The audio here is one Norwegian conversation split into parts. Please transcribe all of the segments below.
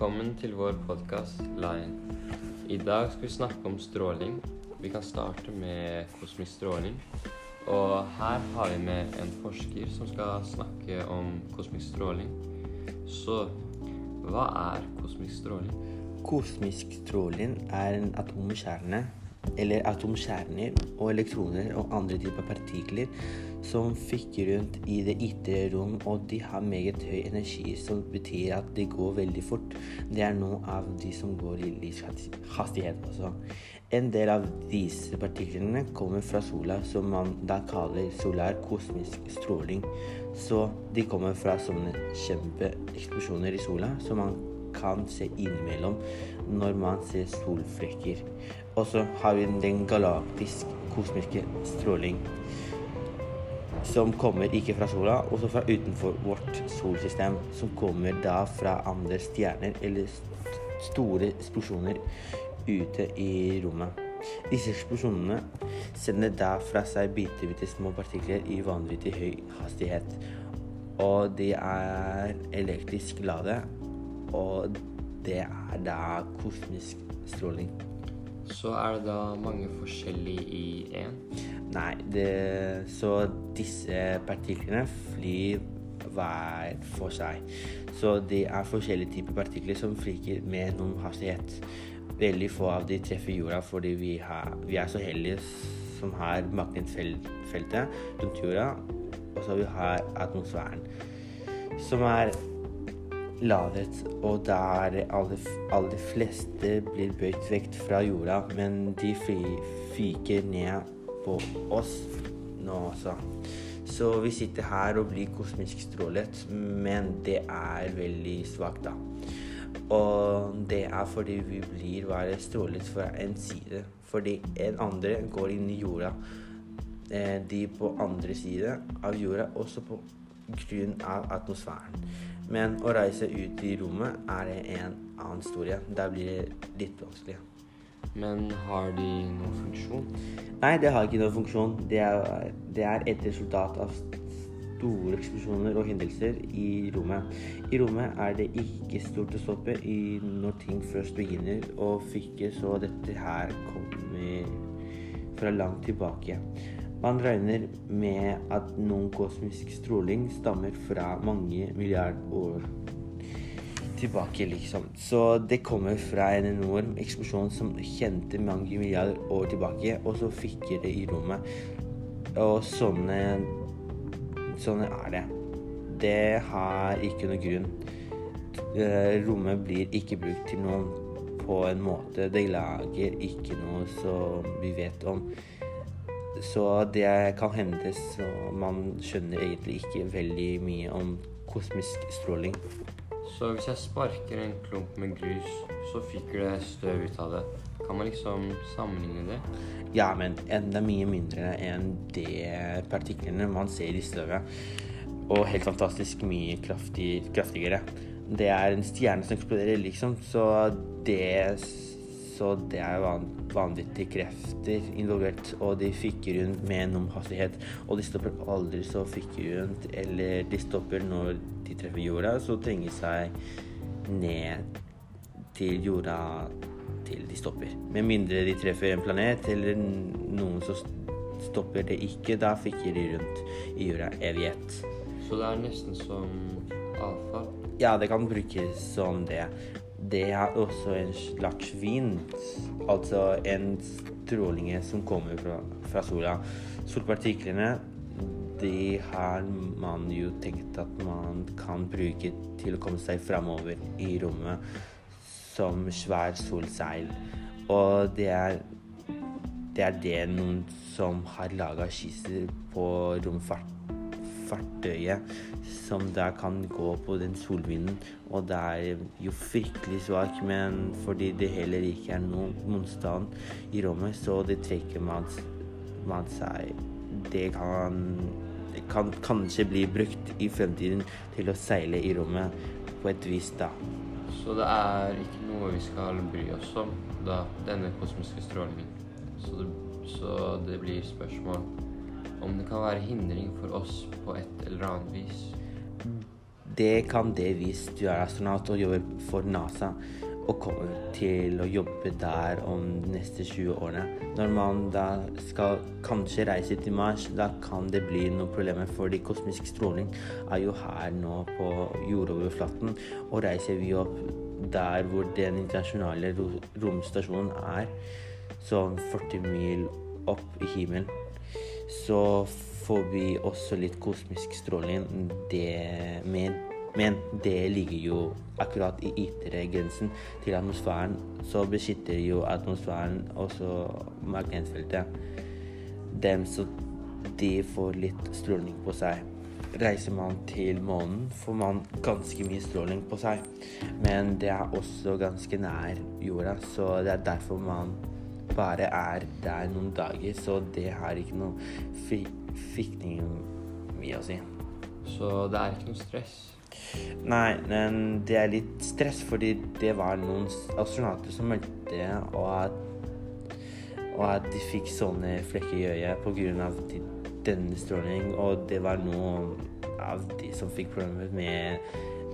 Velkommen til vår podkast Line. I dag skal vi snakke om stråling. Vi kan starte med kosmisk stråling. Og her har vi med en forsker som skal snakke om kosmisk stråling. Så hva er kosmisk stråling? Kosmisk stråling er en atomkjerne, eller atomkjerner og elektroner og andre typer partikler som fikker rundt i det ytre rom, og de har meget høy energi, som betyr at de går veldig fort. Det er noe av de som går i lyshastighet også. En del av disse partiklene kommer fra sola, som man da kaller solar kosmisk stråling. Så de kommer fra sånne kjempeeksplosjoner i sola som man kan se innimellom når man ser solflekker. Og så har vi den galaktisk kosmiske stråling som kommer ikke fra sola, også fra utenfor vårt solsystem, som kommer da fra andre stjerner eller store eksplosjoner ute i rommet. Disse eksplosjonene sender da fra seg bitte små partikler i vanvittig høy hastighet. Og de er elektrisk lade, og det er da kosmisk stråling. Så er det da mange forskjellige i én? Nei, det, så disse partiklene flyr hver for seg. Så det er forskjellige typer partikler som flyker med noen hastighet. Veldig få av de treffer jorda fordi vi, har, vi er så heldige som har magnetfeltet rundt jorda, og så vi har atmosfæren, som er ladet, og der alle, aller fleste blir bøyd vekt fra jorda, men de fyker ned på oss nå også. Så vi sitter her og blir kosmisk strålet, men det er veldig svakt, da. Og det er fordi vi blir bare strålet fra en side. Fordi en andre går inn i jorda. Eh, de på andre side av jorda, også på grunn av atmosfæren. Men å reise ut i rommet er en annen historie. Der blir det litt vanskelig. Men har de noen funksjon? Nei, det har ikke noen funksjon. Det er, det er et resultat av store eksplosjoner og hendelser i rommet. I rommet er det ikke stort å stoppe i når ting først begynner å fyke, så dette her kommer fra langt tilbake. Man regner med at noen kosmisk stråling stammer fra mange milliarder år tilbake, liksom. Så det kommer fra en enorm eksplosjon som kjente mange milliarder år tilbake, og så fikk det i rommet. Og sånne Sånne er det. Det har ikke noe grunn. Eh, rommet blir ikke brukt til noen på en måte. Det lager ikke noe som vi vet om. Så det kan hende så man skjønner egentlig ikke veldig mye om kosmisk stråling. Så hvis jeg sparker en klump med grus, så fyker det støv ut av det. Kan man liksom sammenligne det? Ja, men enda mye mindre enn det partiklene man ser i støvet. Og helt fantastisk mye kraftig, kraftigere. Det er en stjerne som eksploderer, liksom, så det så det er van vanvittige krefter involvert, og de fikk rundt med enorm hastighet. Og de stopper aldri så fikk rundt, eller de stopper når de treffer jorda, så trenger seg ned til jorda til de stopper. Med mindre de treffer en planet eller noen som stopper det ikke, da fikk de rundt i jorda evighet. Så det er nesten som avfall? Ja, det kan brukes som det det er også en slags vind, altså en stråling som kommer fra, fra, sola. Solpartiklene de har man jo tenkt at man kan bruke til å komme seg framover i rommet som svær solseil. Og det er det er det noen som har laga skisser på romfart fartøyet som da kan gå på den solvinden. Og det er jo fryktelig svak, men fordi det heller ikke er noen motstand i rommet, så det trekker man, man seg Det kan, kan kanskje bli brukt i fremtiden til å seile i rommet på et vis, da. Så det er ikke noe vi skal bry oss om, da, denne kosmiske strålingen. Så det, så det blir spørsmål om det kan være hindring for oss på et eller annet vis. det kan det hvis du er astronaut og jobber for NASA og kommer til å jobbe der om de neste 20 årene. Når man da skal kanskje reise til Mars, da kan det bli noen problemer, fordi kosmisk stråling er jo her nå på jordoverflaten. Og reiser vi opp der hvor den internasjonale romstasjonen er, sånn 40 mil opp i himmelen, så får vi også litt kosmisk stråling. Det men, men det ligger jo akkurat i ytre grensen til atmosfæren. Så beskytter jo atmosfæren også magnetfeltet. Dem så de får litt stråling på seg. Reiser man til månen, får man ganske mye stråling på seg. Men det er også ganske nær jorda, så det er derfor man bare er der noen dager. Så det har ikke noe fikning mye å si. Så det er ikke noe stress? Nei, men det er litt stress, fordi det var noen astronauter som meldte og at, og at de fikk sånne flekker i øyet pga. stråling Og det var noen av de som fikk problemer med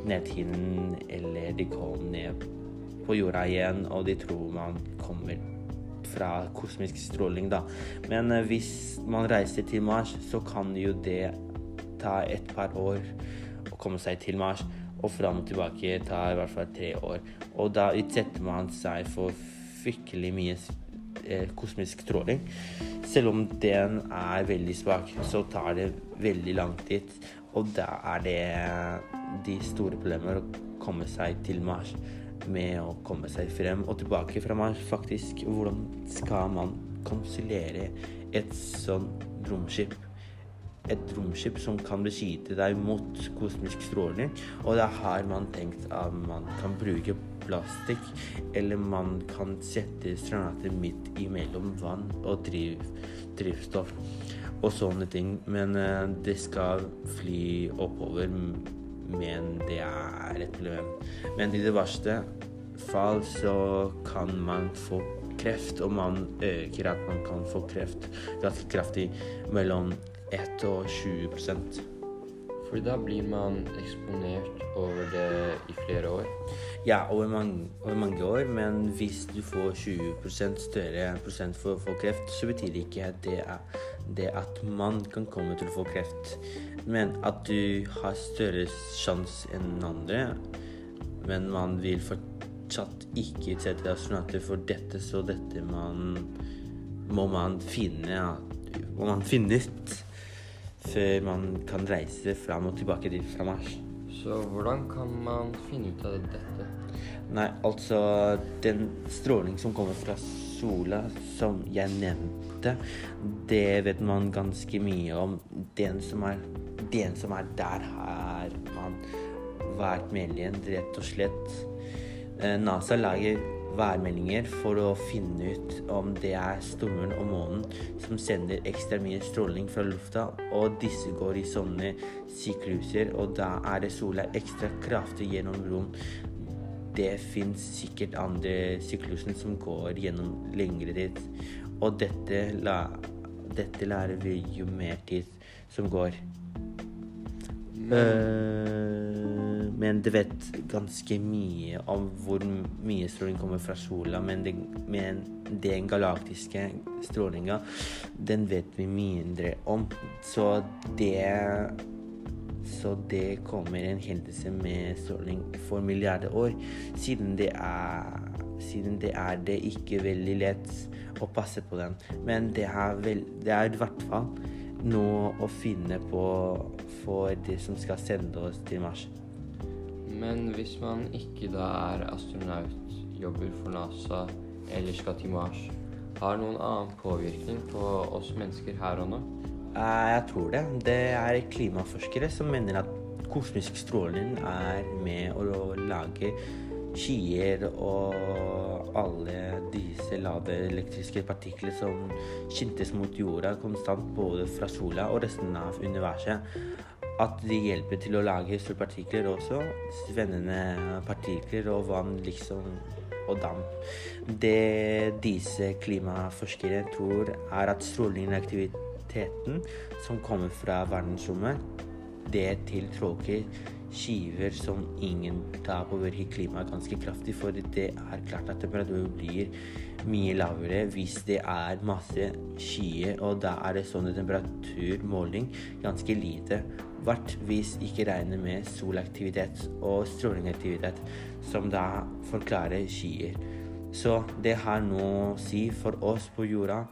nedtiden, eller de kom ned på jorda igjen, og de tror man kommer fra kosmisk stråling, da. Men eh, hvis man reiser til Mars, så kan jo det ta et par år å komme seg til Mars. Og fram og tilbake tar i hvert fall tre år. Og da utsetter man seg for fryktelig mye eh, kosmisk stråling. Selv om den er veldig svak, så tar det veldig lang tid. Og da er det de store problemer å komme seg til Mars med å komme seg frem og tilbake fra Mars, faktisk. Hvordan skal man konsulere et sånn romskip? et romskip som kan beskytte deg mot kosmisk stråling. Og da har man tenkt at man kan bruke plastikk, eller man kan sette astronauter midt imellom vann og driv, drivstoff og sånne ting. Men uh, det skal fly oppover, men det er et problem. Men i det verste fall så kan man få kreft, og man øker at man kan få kreft ganske kraftig mellom 1 og 20% Fordi da blir man eksponert over det i flere år? Ja, over mange, over mange år. Men hvis du får 20 større prosent for å få kreft, så betyr det ikke at det, er, det at man kan komme til å få kreft. Men at du har større sjanse enn andre. Men man vil fortsatt ikke utsette astronauter for dette, så dette man, må man finne må man finne ut før man kan reise fram og tilbake dit fra Mars. Så hvordan kan man finne ut av dette? Nei, altså Den stråling som kommer fra sola, som jeg nevnte, det vet man ganske mye om. Den som er, den som er der, har man vært med igjen, rett og slett. Eh, NASA lager værmeldinger for å finne ut om det er stummeren og månen som sender ekstra mye stråling fra lufta, og disse går i sånne sykluser, og da er det sola ekstra kraftig gjennom rom. Det fins sikkert andre sykluser som går gjennom lengre tid, og dette, la, dette lærer vi jo mer tid som går. Men, uh, men det vet ganske mye om hvor mye stråling kommer fra sola. Men, det, men den galaktiske strålinga, den vet vi mindre om. Så det så det kommer en hendelse med stråling for milliarder år. Siden det er, siden det, er det ikke veldig lett å passe på den. Men det er, vel, det er i hvert fall noe å finne på for de som skal sende oss til Mars. Men hvis man ikke da er astronaut, jobber for NASA eller skal til Mars, har noen annen påvirkning på oss mennesker her og nå? Eh, jeg tror det. Det er klimaforskere som mener at kosmisk stråling er med å lage skyer og alle disse lave elektriske partikler som skintes mot jorda konstant både fra sola og resten av universet. At de hjelper til å lage solpartikler også. Svennende partikler og vann liksom og damp. Det disse klimaforskere tror, er at strålingen og aktiviteten som kommer fra verdensrommet, det tiltråkker skiver som ingen tar påvirker klimaet ganske kraftig. For det er klart at temperaturen blir mye lavere hvis det er masse skyer, og da er det sånn temperaturmåling ganske lite. Hvert hvis ikke regner med solaktivitet og strålingaktivitet, som da forklarer skyer. Så det har noe å si for oss på jorda,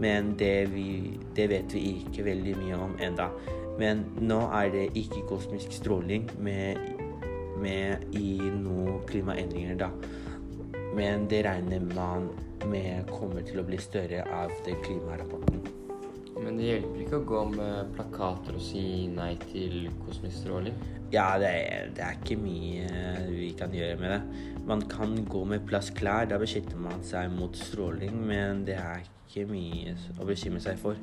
men det, vi, det vet vi ikke veldig mye om enda. Men nå er det ikke kosmisk stråling med, med i noen klimaendringer, da. Men det regner man med kommer til å bli større av den klimarapporten. Men det hjelper ikke å gå med plakater og si nei til kosmisk stråling? Ja, det er, det er ikke mye vi kan gjøre med det. Man kan gå med plastklær, da beskytter man seg mot stråling, men det er ikke mye å bekymre seg for.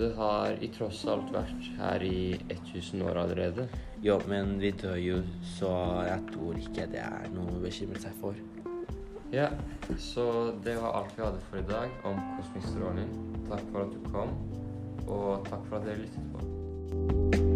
Det har i tross alt vært her i 1000 år allerede. Jo, men vi dør jo, så jeg tror ikke det er noe å bekymre seg for. Ja, så det var alt vi hadde for i dag om kosmisk stråling. Takk for at du kom, og takk for at dere lyttet på.